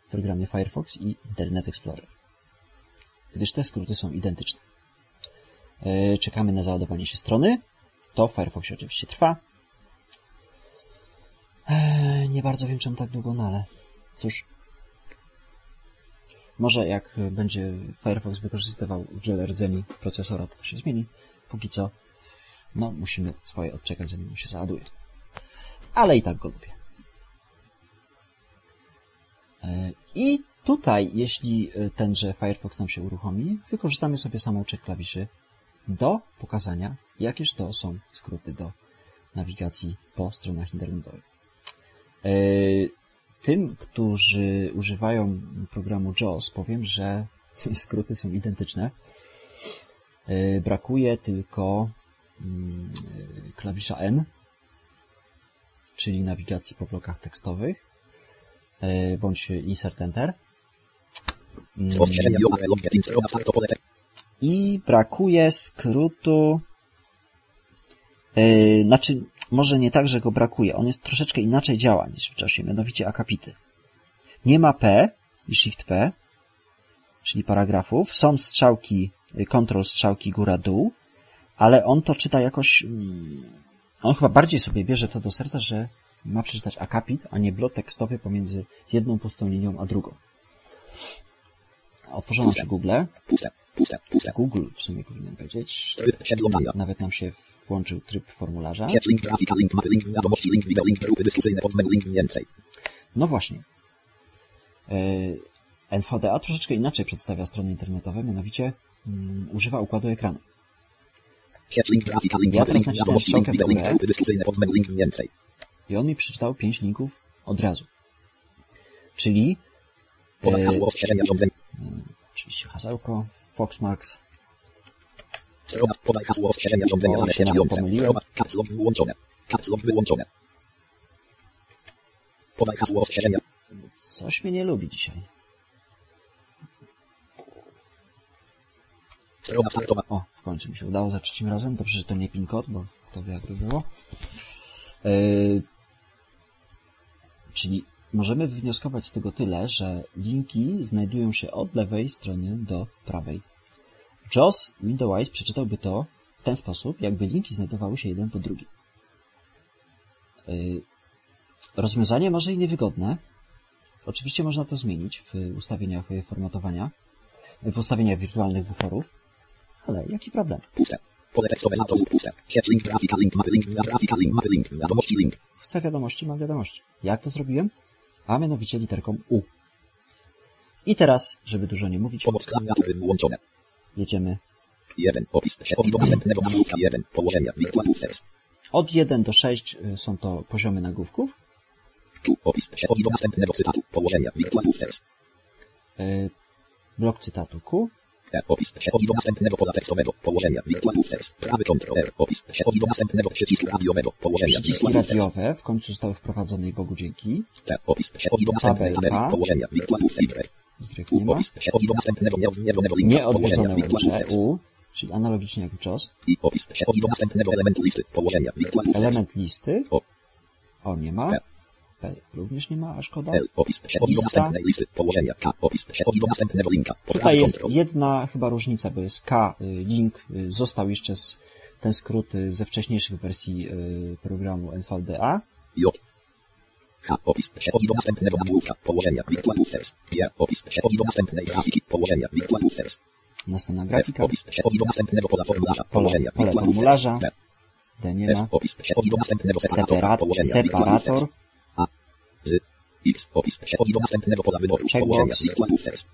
w programie Firefox i Internet Explorer. Gdyż te skróty są identyczne. E, Czekamy na załadowanie się strony. To w Firefoxie oczywiście trwa. E, Nie bardzo wiem czemu tak długo, no ale cóż. Może jak będzie Firefox wykorzystywał wiele rdzeni procesora, to, to się zmieni. Póki co, no musimy swoje odczekać, zanim się załaduje. Ale i tak go lubię. E, I tutaj, jeśli e, tenże Firefox nam się uruchomi, wykorzystamy sobie samouczek klawiszy do pokazania, jakież to są skróty do nawigacji po stronach internetowych. E, Tym, którzy używają programu JAWS, powiem, że skróty są identyczne. E, Brakuje tylko mm, e, klawisza N, czyli nawigacji po blokach tekstowych, e, bądź insert enter. Mm. I brakuje skrótu. Yy, znaczy, może nie tak, że go brakuje. On jest troszeczkę inaczej działa niż w JAWSie, mianowicie akapity. Nie ma P i Shift P, czyli paragrafów. Są strzałki, y, kontrol strzałki góra-dół, ale on to czyta jakoś. mm, On chyba bardziej sobie bierze to do serca, że ma przeczytać akapit, a nie blok tekstowy pomiędzy jedną pustą linią a drugą. Otworzono się Google. Puste. Puste. Puste. Google w sumie powinien powiedzieć. Tryb przeglądania. Nawet nam się włączył tryb formularza. Sieć link grafika, link link wiadomości, link wideo, link grupy dyskusyjne, podmenu, link więcej. No właśnie. Yy, NVDA troszeczkę inaczej przedstawia strony internetowe, mianowicie mm, używa układu ekranu. Sieć link grafika, link Ja teraz nacisnąłem link w górę. grupy dyskusyjne, podmenu, link więcej. I on mi przeczytał pięć linków od razu. Czyli Podaj Yy, hasło ostrzeżenia. Oczywiście hasełko, Foxmarks, podaj hasło ostrzeżenia pomyliłem. Strona, caps lock wyłączone. Caps lock wyłączone. Podaj hasło ostrzeżenia. coś mnie nie lubi dzisiaj. Strona startowa. O, w końcu mi się udało za trzecim razem. Dobrze, że to nie PIN kod, bo kto wie jak to było. Yy, czyli możemy wywnioskować z tego tyle, że linki znajdują się od lewej strony do prawej. JOS Windows przeczytałby to w ten sposób, jakby linki znajdowały się jeden po drugim. Yy, rozwiązanie może i niewygodne. Oczywiście można to zmienić w ustawieniach y, formatowania, w ustawieniach wirtualnych buforów, ale jaki problem? Puste. Pole tekstowe za to puste. Sieć link grafika, link mapy, link grafika, link mapy, link wiadomości, link. Chcę wiadomości, mam wiadomości. Jak to zrobiłem? A mianowicie literką U. I teraz, żeby dużo nie mówić, jedziemy 1. Opis przechodzi do następnego nagłówka 1. Położenia. Virtual buffers. od 1 do 6 y, są to poziomy nagłówków. Tu. Opis przechodzi do następnego cytatu. Położenia. Y, Blok cytatu Q. Opis przechodzi do następnego pola tekstowego. Położenia. Virtual buffers. Prawy kontrol R. Opis przechodzi do następnego przycisku radiowego. Położenia. Przyciski radiowe w końcu zostały wprowadzone i Bogu dzięki. C. Opis przechodzi do Tabelka. tabeli. Położenia. Virtual buffers. Y. U. Opis przechodzi do następnego nieodwiedzonego linka. Położenia. Virtual buffers. U, czyli analogicznie jak JOS. I. Opis przechodzi do następnego elementu listy. Położenia. Virtual buffers. Element listy. O. O, nie ma. P. P również nie ma, a szkoda. L. Opis przechodzi do następnej listy. Położenia. K. Opis przechodzi do następnego linka. Tutaj jest kontrol. jedna chyba różnica, bo jest K, y, link y, został jeszcze z, ten skrót y, ze wcześniejszych wersji programu NVDA. J. H. Opis przechodzi do następnego nagłówka. Położenia. Virtual buffers. G. Opis przechodzi do następnej grafiki. Położenia. Virtual buffers. Następna F. grafika. Opis przechodzi do następnego pola formularza. Położenia. Virtual formularza. buffers. D nie S. ma. Opis przechodzi do następnego separatora. Położenia. Separator. X. Opis przechodzi do następnego pola wyboru. Położenia. Virtual buffers.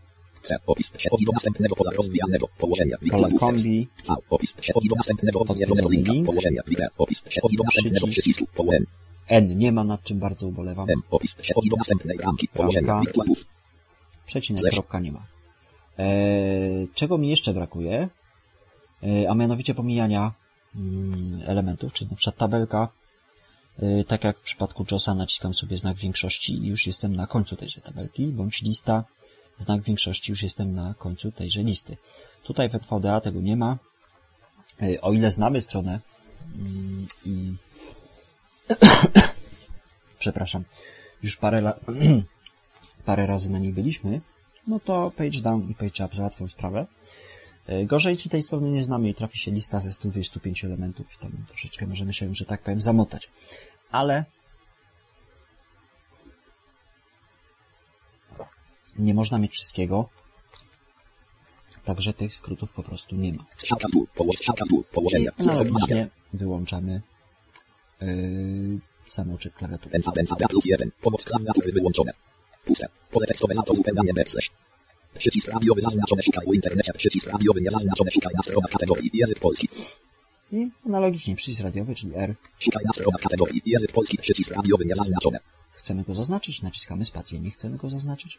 C. Opis przechodzi do następnego pola rozwijanego. Położenia. Virtual buffers. V. Opis przechodzi do następnego odwiedzonego linka. link. Położenia. Wideo. Opis przechodzi do następnego Przycisk. przycisku. Położenia. N nie ma, nad czym bardzo ubolewam. M. Opis przechodzi do następnej ramki. Położenia. Virtual buff. Przecinek, kropka nie ma. Eee, czego mi jeszcze brakuje? Eee, a mianowicie pomijania mm, elementów, czyli na przykład tabelka. Eee, tak jak w przypadku JOSa naciskam sobie znak większości i już jestem na końcu tejże tabelki, bądź lista, znak większości, już jestem na końcu tejże listy. Tutaj w NVDA tego nie ma. Eee, o ile znamy stronę mm, i przepraszam, już parę, la... parę razy na niej byliśmy, no to page down i page up załatwią sprawę. E, Gorzej, jeśli tej strony nie znamy i trafi się lista ze 125 elementów i tam troszeczkę możemy się, że tak powiem, zamotać. Ale nie można mieć wszystkiego, także tych skrótów po prostu nie ma. Analogicznie wyłączamy yy, samouczyk klawiatury. NV, NVDA plus 1. Pomoc klawiatury wyłączone. Puste. Pole tekstowe za to backslash. Przycisk radiowy zaznaczone szukaj w internecie. Przycisk radiowy niezaznaczone szukaj na stronach kategorii język polski. I analogicznie przycisk radiowy, czyli R. Szukaj na stronach kategorii język polski. Przycisk radiowy niezaznaczone. Chcemy go zaznaczyć, naciskamy spację. Nie chcemy go zaznaczyć,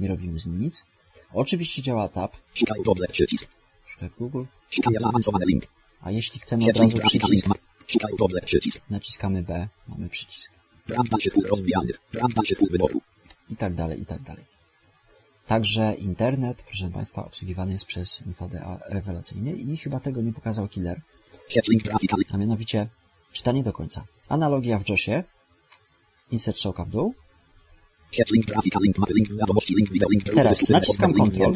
nie robimy z nim nic. Oczywiście działa tab, Szukaj Google przycisk. szukaj w Google. Szukaj zaawansowany link. A jeśli chcemy od razu przycisk. Szukaj Google przycisk. naciskamy B, mamy przycisk. Bram dalszy pól rozwijany. Bram dalszy pól wyboru. I tak dalej, i tak dalej. Także internet, proszę Państwa, obsługiwany jest przez InfoDA rewelacyjnie i chyba tego nie pokazał killer. A mianowicie czytanie do końca. Analogia w JOSie, insert strzałka w dół, Teraz naciskam Ctrl.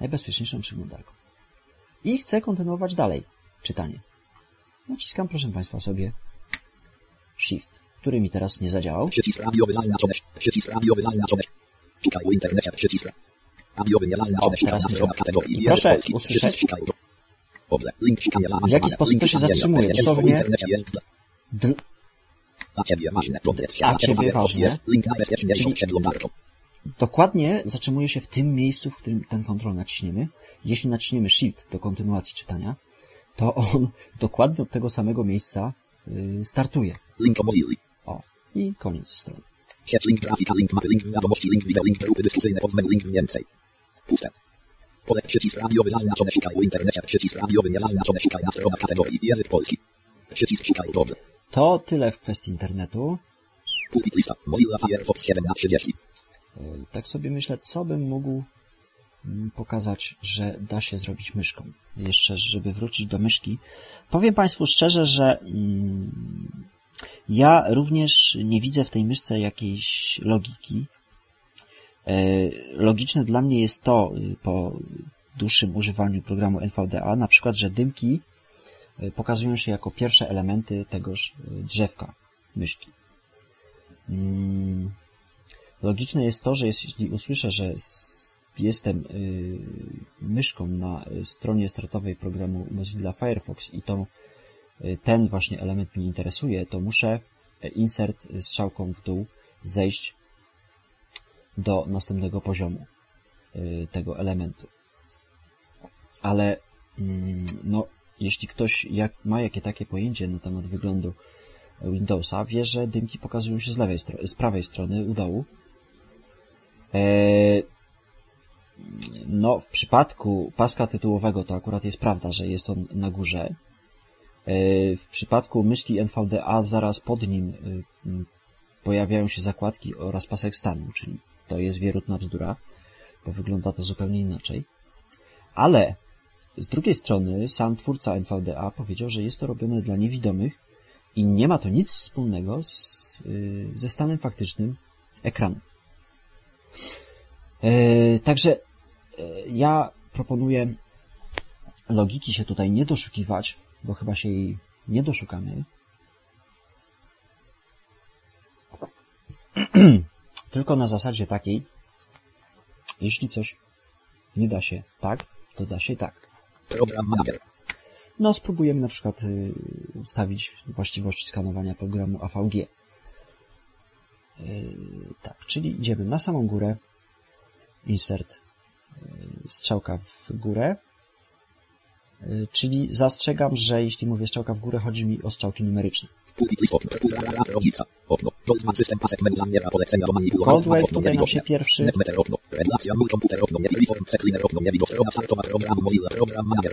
najbezpieczniejszą przeglądarką. I chcę kontynuować dalej czytanie. Naciskam, proszę Państwa, sobie Shift, który mi teraz nie zadziałał. Przycisk radiowy zaznaczone. Przycisk radiowy zaznaczone. Szukaj w internecie. Przycisk radiowy niezaznaczone. O, Szukaj teraz na nie kategorii. Proszę usłyszeć- W jaki sposób to się zatrzymuje? Dosłownie internecie jest dla, D dla Ciebie ważne. Dla Ciebie ważne. Link najbezpieczniejszą Czyli- przeglądarką. dokładnie zatrzymuje się w tym miejscu, w którym ten kontrol naciśniemy. Jeśli naciśniemy Shift do kontynuacji czytania, to on dokładnie od tego samego miejsca yy, startuje. Link o Mozilla. O, i koniec strony. Sieć link grafika, link mapy, link wiadomości, link wideo, link grupy dyskusyjne, podmenu, link więcej. Puste. Pole przycisk radiowy zaznaczone szukaj w internecie, przycisk radiowy niezaznaczone szukaj na stronach kategorii język polski. Przycisk szukaj Google. To tyle w kwestii internetu. Pulpit lista. Mozilla Firefox 7 na 30. Yy, Tak sobie myślę, co bym mógł mm, pokazać, że da się zrobić myszką. Jeszcze, żeby wrócić do myszki. Powiem Państwu szczerze, że mm, ja również nie widzę w tej myszce jakiejś logiki. E, Logiczne dla mnie jest to y, po dłuższym używaniu programu NVDA, na przykład, że dymki y, pokazują się jako pierwsze elementy tegoż y, drzewka myszki. Mm, Logiczne jest to, że jeśli usłyszę, że jestem myszką na stronie startowej programu Mozilla Firefox i to ten właśnie element mnie interesuje, to muszę y, insert y, strzałką w dół zejść do następnego poziomu y, tego elementu. Ale mm, no, jeśli ktoś jak, ma jakie takie pojęcie na temat wyglądu Windowsa, wie, że dymki pokazują się z lewej, z prawej strony u dołu. Eee, no, w przypadku paska tytułowego to akurat jest prawda, że jest on na górze. Eee, w przypadku myszki NVDA zaraz pod nim m, pojawiają się zakładki oraz pasek stanu, czyli to jest wierutna bzdura, bo wygląda to zupełnie inaczej. Ale z drugiej strony sam twórca NVDA powiedział, że jest to robione dla niewidomych i nie ma to nic wspólnego z, y, ze stanem faktycznym ekranu. E, Także e, ja proponuję logiki się tutaj nie doszukiwać, bo chyba się jej nie doszukamy. Tylko na zasadzie takiej, jeśli coś nie da się tak, to da się tak. Program manager. No, spróbujemy na przykład y, ustawić właściwości skanowania programu AVG. Y, tak, czyli idziemy na samą górę, insert, y, strzałka w górę, czyli zastrzegam, że jeśli mówię strzałka w górę, chodzi mi o strzałki numeryczne. Coldwave tutaj nam się pierwszy. Program manager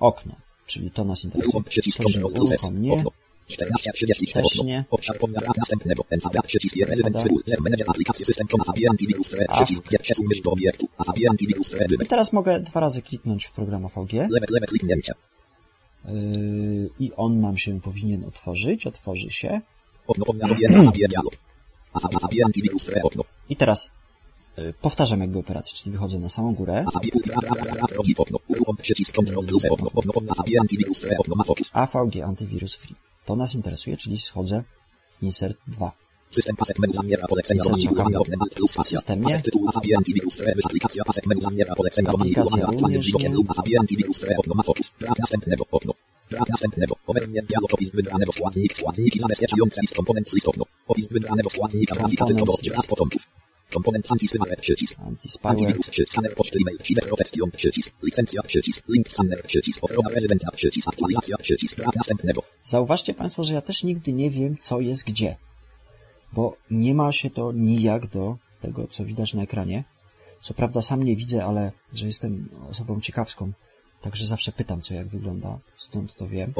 okno. Czyli to nas interesuje. Uruchom przycisk Proszę Ctrl plus S. uruchom nie, Okno. 14.34 Też okno. nie. Obszar pomiar następnego. NVDA przycisk je rezydent Dobra. wybór. Zer manager aplikacji system Chroma Fabian Antivirus Thread. A. Przycisk G przesuń mysz do obiektu. A Fabian Antivirus Thread. i teraz mogę dwa razy kliknąć w program AVG Lewe, lewe kliknięcie. yy, i on nam się powinien otworzyć, otworzy się Okno dialog. Antivirus. Okno. i teraz powtarzam jakby operację, czyli wychodzę na samą górę. AVG Antivirus Free. To nas interesuje, czyli schodzę Insert 2. System pasek menu zamiera polecenia do oknem Alt plus. Pasek tytułu Afabie Antivirus Thread. Aplikacja pasek menu zamiera polecenia do manipulowania aktualnym widokiem lub Afabie Antivirus Thread. Okno ma fokus. Brak następnego okno. Brak następnego. Overnie dialog opis wybranego składnik. Składniki zabezpieczające list komponent list okno. Opis wybranego składnika grafika typowo początków. Komponent anti-spyware przycisk. Antivirus przycisk. Scanner poczty e-mail. Cyberprotekcjon przycisk. Licencja przycisk. Link scanner przycisk. Ochrona rezydenta przycisk. Aktualizacja przycisk. Brak następnego. Zauważcie Państwo, że ja też nigdy nie wiem, co jest gdzie. Bo nie ma się to nijak do tego, co widać na ekranie. Co prawda sam nie widzę, ale że jestem osobą ciekawską, także zawsze pytam, co jak wygląda, stąd to wiem.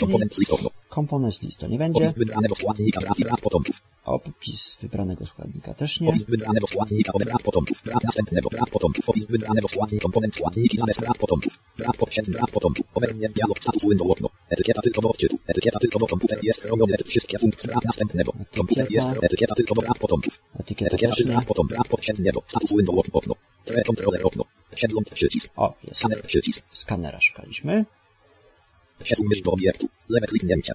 Komponent list okno. Komponent list to nie będzie, Opis wybranego składnika grafika brak początków. opis wybranego składnika też nie. Opis wybranego składnika brak początków. Brak następnego. Brak początków. Opis wybranego składnika. Komponent składniki zamiast brak początków. Brak poprzedni. Brak początków. Overnie dialog status window okno. Etykieta tylko do odczytu. Etykieta tylko do komputer jest chroniony. Wszystkie funkcje brak następnego. Komputer jest etykieta tylko do brak początków. Etykieta Etykieta tylko brak początków. Brak poprzedniego. Status window okno. Tre controller okno. Przegląd przycisk. O, jest. Skaner przycisk. Skanera szukaliśmy. Przesuń do obiektu. Lewe kliknięcie.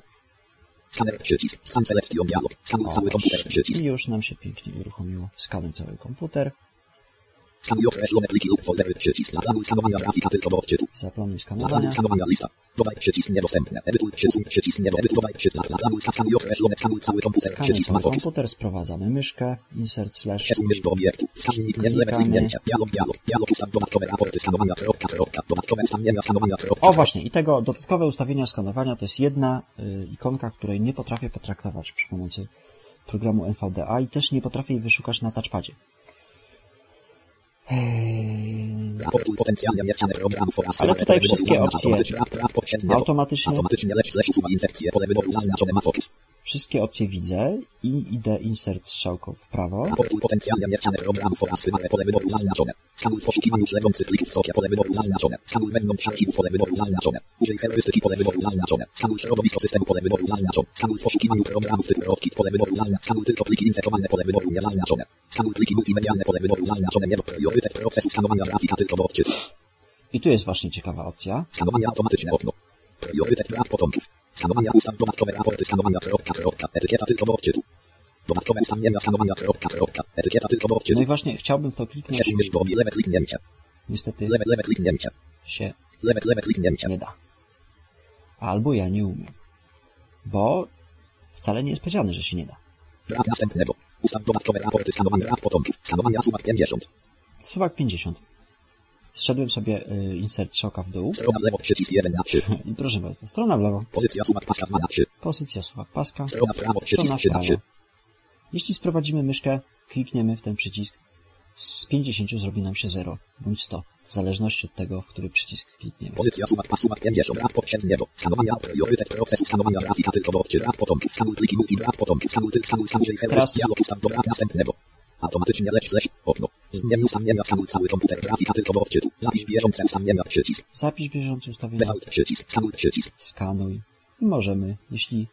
Skaner przycisk. Scan selection dialog. Skanuj cały komputer przycisk. I już nam się pięknie uruchomiło. Skanuj cały komputer. Skanuj określone pliki lub foldery przycisk. Zaplanuj skanowania grafika tylko do odczytu. Zaplanuj Zaplanuj skanowania. skanowania lista. Dodaj przycisk niedostępne. Edytuj przycisk przycisk nie edytuj. Dodaj przycisk. Zaplanuj skanuj określone. Skanuj cały komputer Skanuj przycisk ma komputer, sprowadzamy myszkę, insert slash Przesuń mysz do obiektu. Wskaźnik nie lewe Klikamy. kliknięcie. Dialog dialog. Dialog ustaw dodatkowe raporty skanowania kropka kropka. Dodatkowe ustawienia skanowania kropka. O właśnie, i tego dodatkowe ustawienia skanowania to jest jedna y, ikonka, której nie potrafię potraktować przy pomocy programu NVDA i też nie potrafię jej wyszukać na touchpadzie. Ale tutaj wszystkie opcje automatycznie, automatycznie, usuwa infekcję. Pole wyboru zaznaczone ma fokus. Wszystkie opcje widzę i idę insert strzałką w prawo. Potencjalnie mieszane programów oraz wymagane pole wyboru zaznaczone. Skanuj w poszukiwaniu śledzących plików w sobie pole wyboru zaznaczone. Skanuj wewnątrz archiwów pole wyboru zaznaczone. Użyj heurystyki pole wyboru zaznaczone. Skanuj środowisko systemu pole wyboru zaznaczone. Skanuj w poszukiwaniu programów typu Rodkit pole wyboru zaznaczone. Skanuj tylko pliki infekowane pole wyboru niezaznaczone. Skanuj pliki multimedialne pole wyboru zaznaczone. Nie priorytet procesu skanowania grafika tylko do odczytu. I tu jest właśnie ciekawa opcja. Skanowanie automatyczne okno. Priorytet brak. Skanowania ustaw dodatkowe raporty skanowania kropka kropka. Etykieta tylko do odczytu. Dodatkowe ustawienia skanowania kropka kropka. Etykieta tylko do No odczytu. i właśnie chciałbym to kliknąć. Przesuń mysz do lewe kliknięcie. Niestety Lewe, lewe kliknięcie. się Lewe, lewe kliknięcie. nie da. Albo ja nie umiem. Bo wcale nie jest powiedziane, że się nie da. Brak następnego. Ustaw dodatkowe raporty skanowania brak początków. Skanowania suwak 50. Suwak 50. Zszedłem sobie y, insert szoka w dół Strona w lewo przycisk 1 na 3. i proszę bardzo, strona w lewo, Pozycja suwak paska 2 na 3. pozycja suwak paska, Strona w prawo przycisk strona w 3 na 3. prawo. Jeśli sprowadzimy myszkę, klikniemy w ten przycisk, z 50 zrobi nam się 0 bądź 100, w zależności od tego, w który przycisk klikniemy. Pozycja suwak pas suwak 50. Brak poprzedniego. Skanowania priorytet procesu skanowania grafika tylko do odczytu. Brak początków. Skanuj pliki multi brak początków. Skanuj tylko skanuj skanuj Teraz- Teraz... dialog ustaw do brak następnego. Automatycznie lecz slash okno. Zmień ustawienia skanuj cały komputer grafika tylko do odczytu. Zapisz bieżące ustawienia przycisk. Zapisz bieżące ustawienia, Default przycisk. Skanuj przycisk. skanuj i możemy, jeśli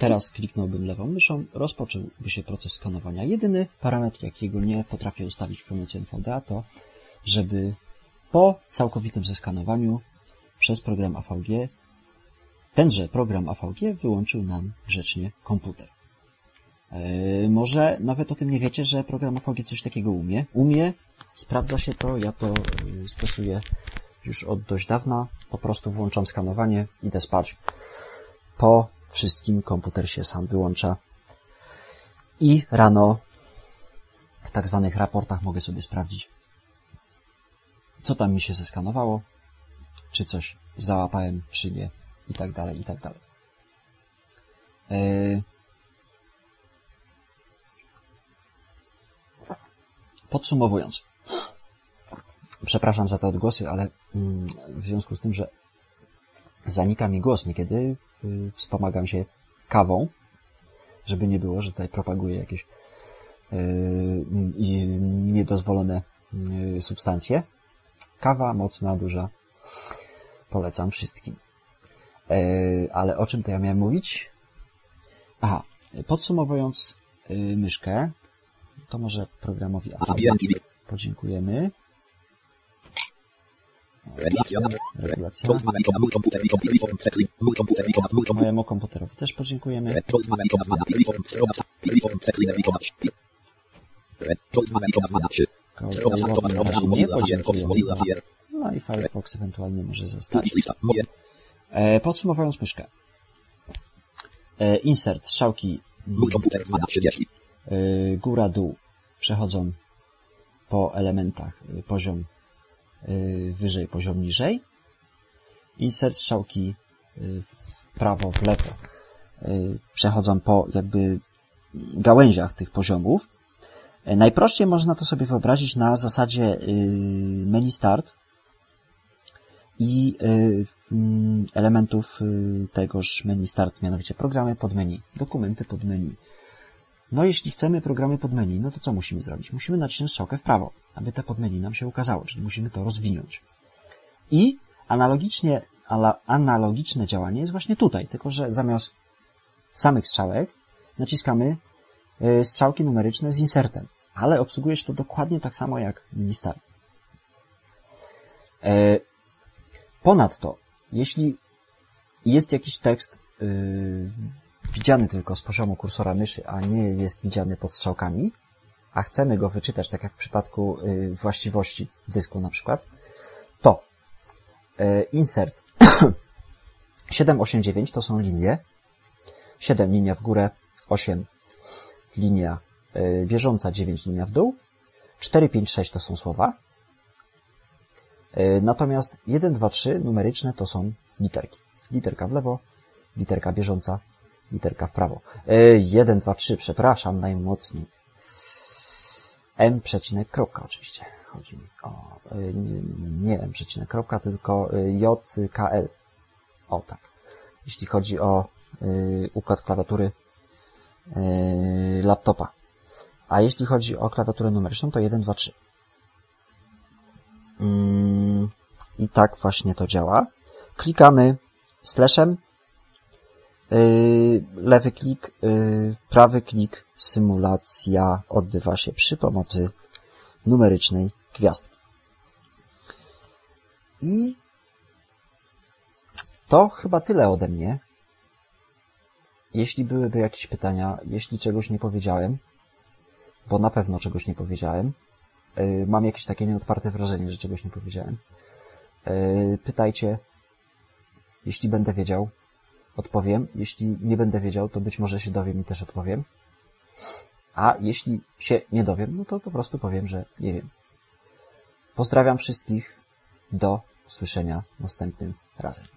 teraz kliknąłbym lewą myszą, rozpocząłby się proces skanowania. Jedyny parametr, jakiego nie potrafię ustawić przy pomocy NVDA to, żeby po całkowitym zeskanowaniu przez program AVG tenże program AVG wyłączył nam grzecznie komputer. Yy, może nawet o tym nie wiecie, że program AVG coś takiego umie. Umie, sprawdza się to, ja to yy, stosuję już od dość dawna. Po prostu włączam skanowanie, idę spać. Po wszystkim komputer się sam wyłącza. I rano w tak zwanych raportach mogę sobie sprawdzić, co tam mi się zeskanowało, czy coś załapałem, czy nie, i tak dalej, i tak dalej. Yy, Podsumowując, przepraszam za te odgłosy, ale mm, w związku z tym, że zanika mi głos niekiedy, yy, wspomagam się kawą, żeby nie było, że tutaj propaguję jakieś yy, niedozwolone yy, substancje. Kawa mocna, duża. Polecam wszystkim. Yy, ale o czym to ja miałem mówić? Aha, podsumowując myszkę, to może programowi Affiliate podziękujemy. Regulacja. Mojemu komputerowi też podziękujemy. No i Firefox ewentualnie może zostać. E, podsumowując myszkę. E, insert, strzałki. Mój komputer 1230. Y, góra-dół. Przechodzą po elementach y, poziom y, wyżej, poziom niżej. Insert strzałki w prawo, w lewo. Przechodzą po jakby gałęziach tych poziomów. Najprościej można to sobie wyobrazić na zasadzie menu start i mm, elementów tegoż menu start, mianowicie programy pod menu, dokumenty pod menu. No jeśli chcemy programy pod menu, no to co musimy zrobić? Musimy nacisnąć strzałkę w prawo, aby te pod menu nam się ukazało, czyli musimy to rozwinąć. I analogicznie, analogiczne działanie jest właśnie tutaj, tylko że zamiast samych strzałek naciskamy y, strzałki numeryczne z insertem, ale obsługuje się to dokładnie tak samo jak mini start. E, Ponadto, jeśli jest jakiś tekst yy, widziany tylko z poziomu kursora myszy, a nie jest widziany pod strzałkami, a chcemy go wyczytać, tak jak w przypadku yy, właściwości dysku na przykład, to yy, insert 7, 8, 9 to są linie, 7 linia w górę, 8 linia yy, bieżąca, 9 linia w dół, 4, 5, 6 to są słowa, Natomiast 1, 2, 3 numeryczne to są literki. Literka w lewo, literka bieżąca, literka w prawo. E, 1, 2, 3, przepraszam, najmocniej. M przecinek kropka oczywiście. Chodzi mi o, e, nie, M przecinek kropka, tylko e, J, K, L. O tak. Jeśli chodzi o e, układ klawiatury laptopa. A jeśli chodzi o klawiaturę numeryczną, to 1, 2, 3. Mm, I tak właśnie to działa. Klikamy slashem, yy, lewy klik, yy, prawy klik, symulacja odbywa się przy pomocy numerycznej gwiazdki. I to chyba tyle ode mnie. Jeśli byłyby jakieś pytania, jeśli czegoś nie powiedziałem, bo na pewno czegoś nie powiedziałem, yy, mam jakieś takie nieodparte wrażenie, że czegoś nie powiedziałem. Yy, pytajcie, jeśli będę wiedział, odpowiem. Jeśli nie będę wiedział, to być może się dowiem i też odpowiem. A jeśli się nie dowiem, no to po prostu powiem, że nie wiem. Pozdrawiam wszystkich. Do usłyszenia następnym razem.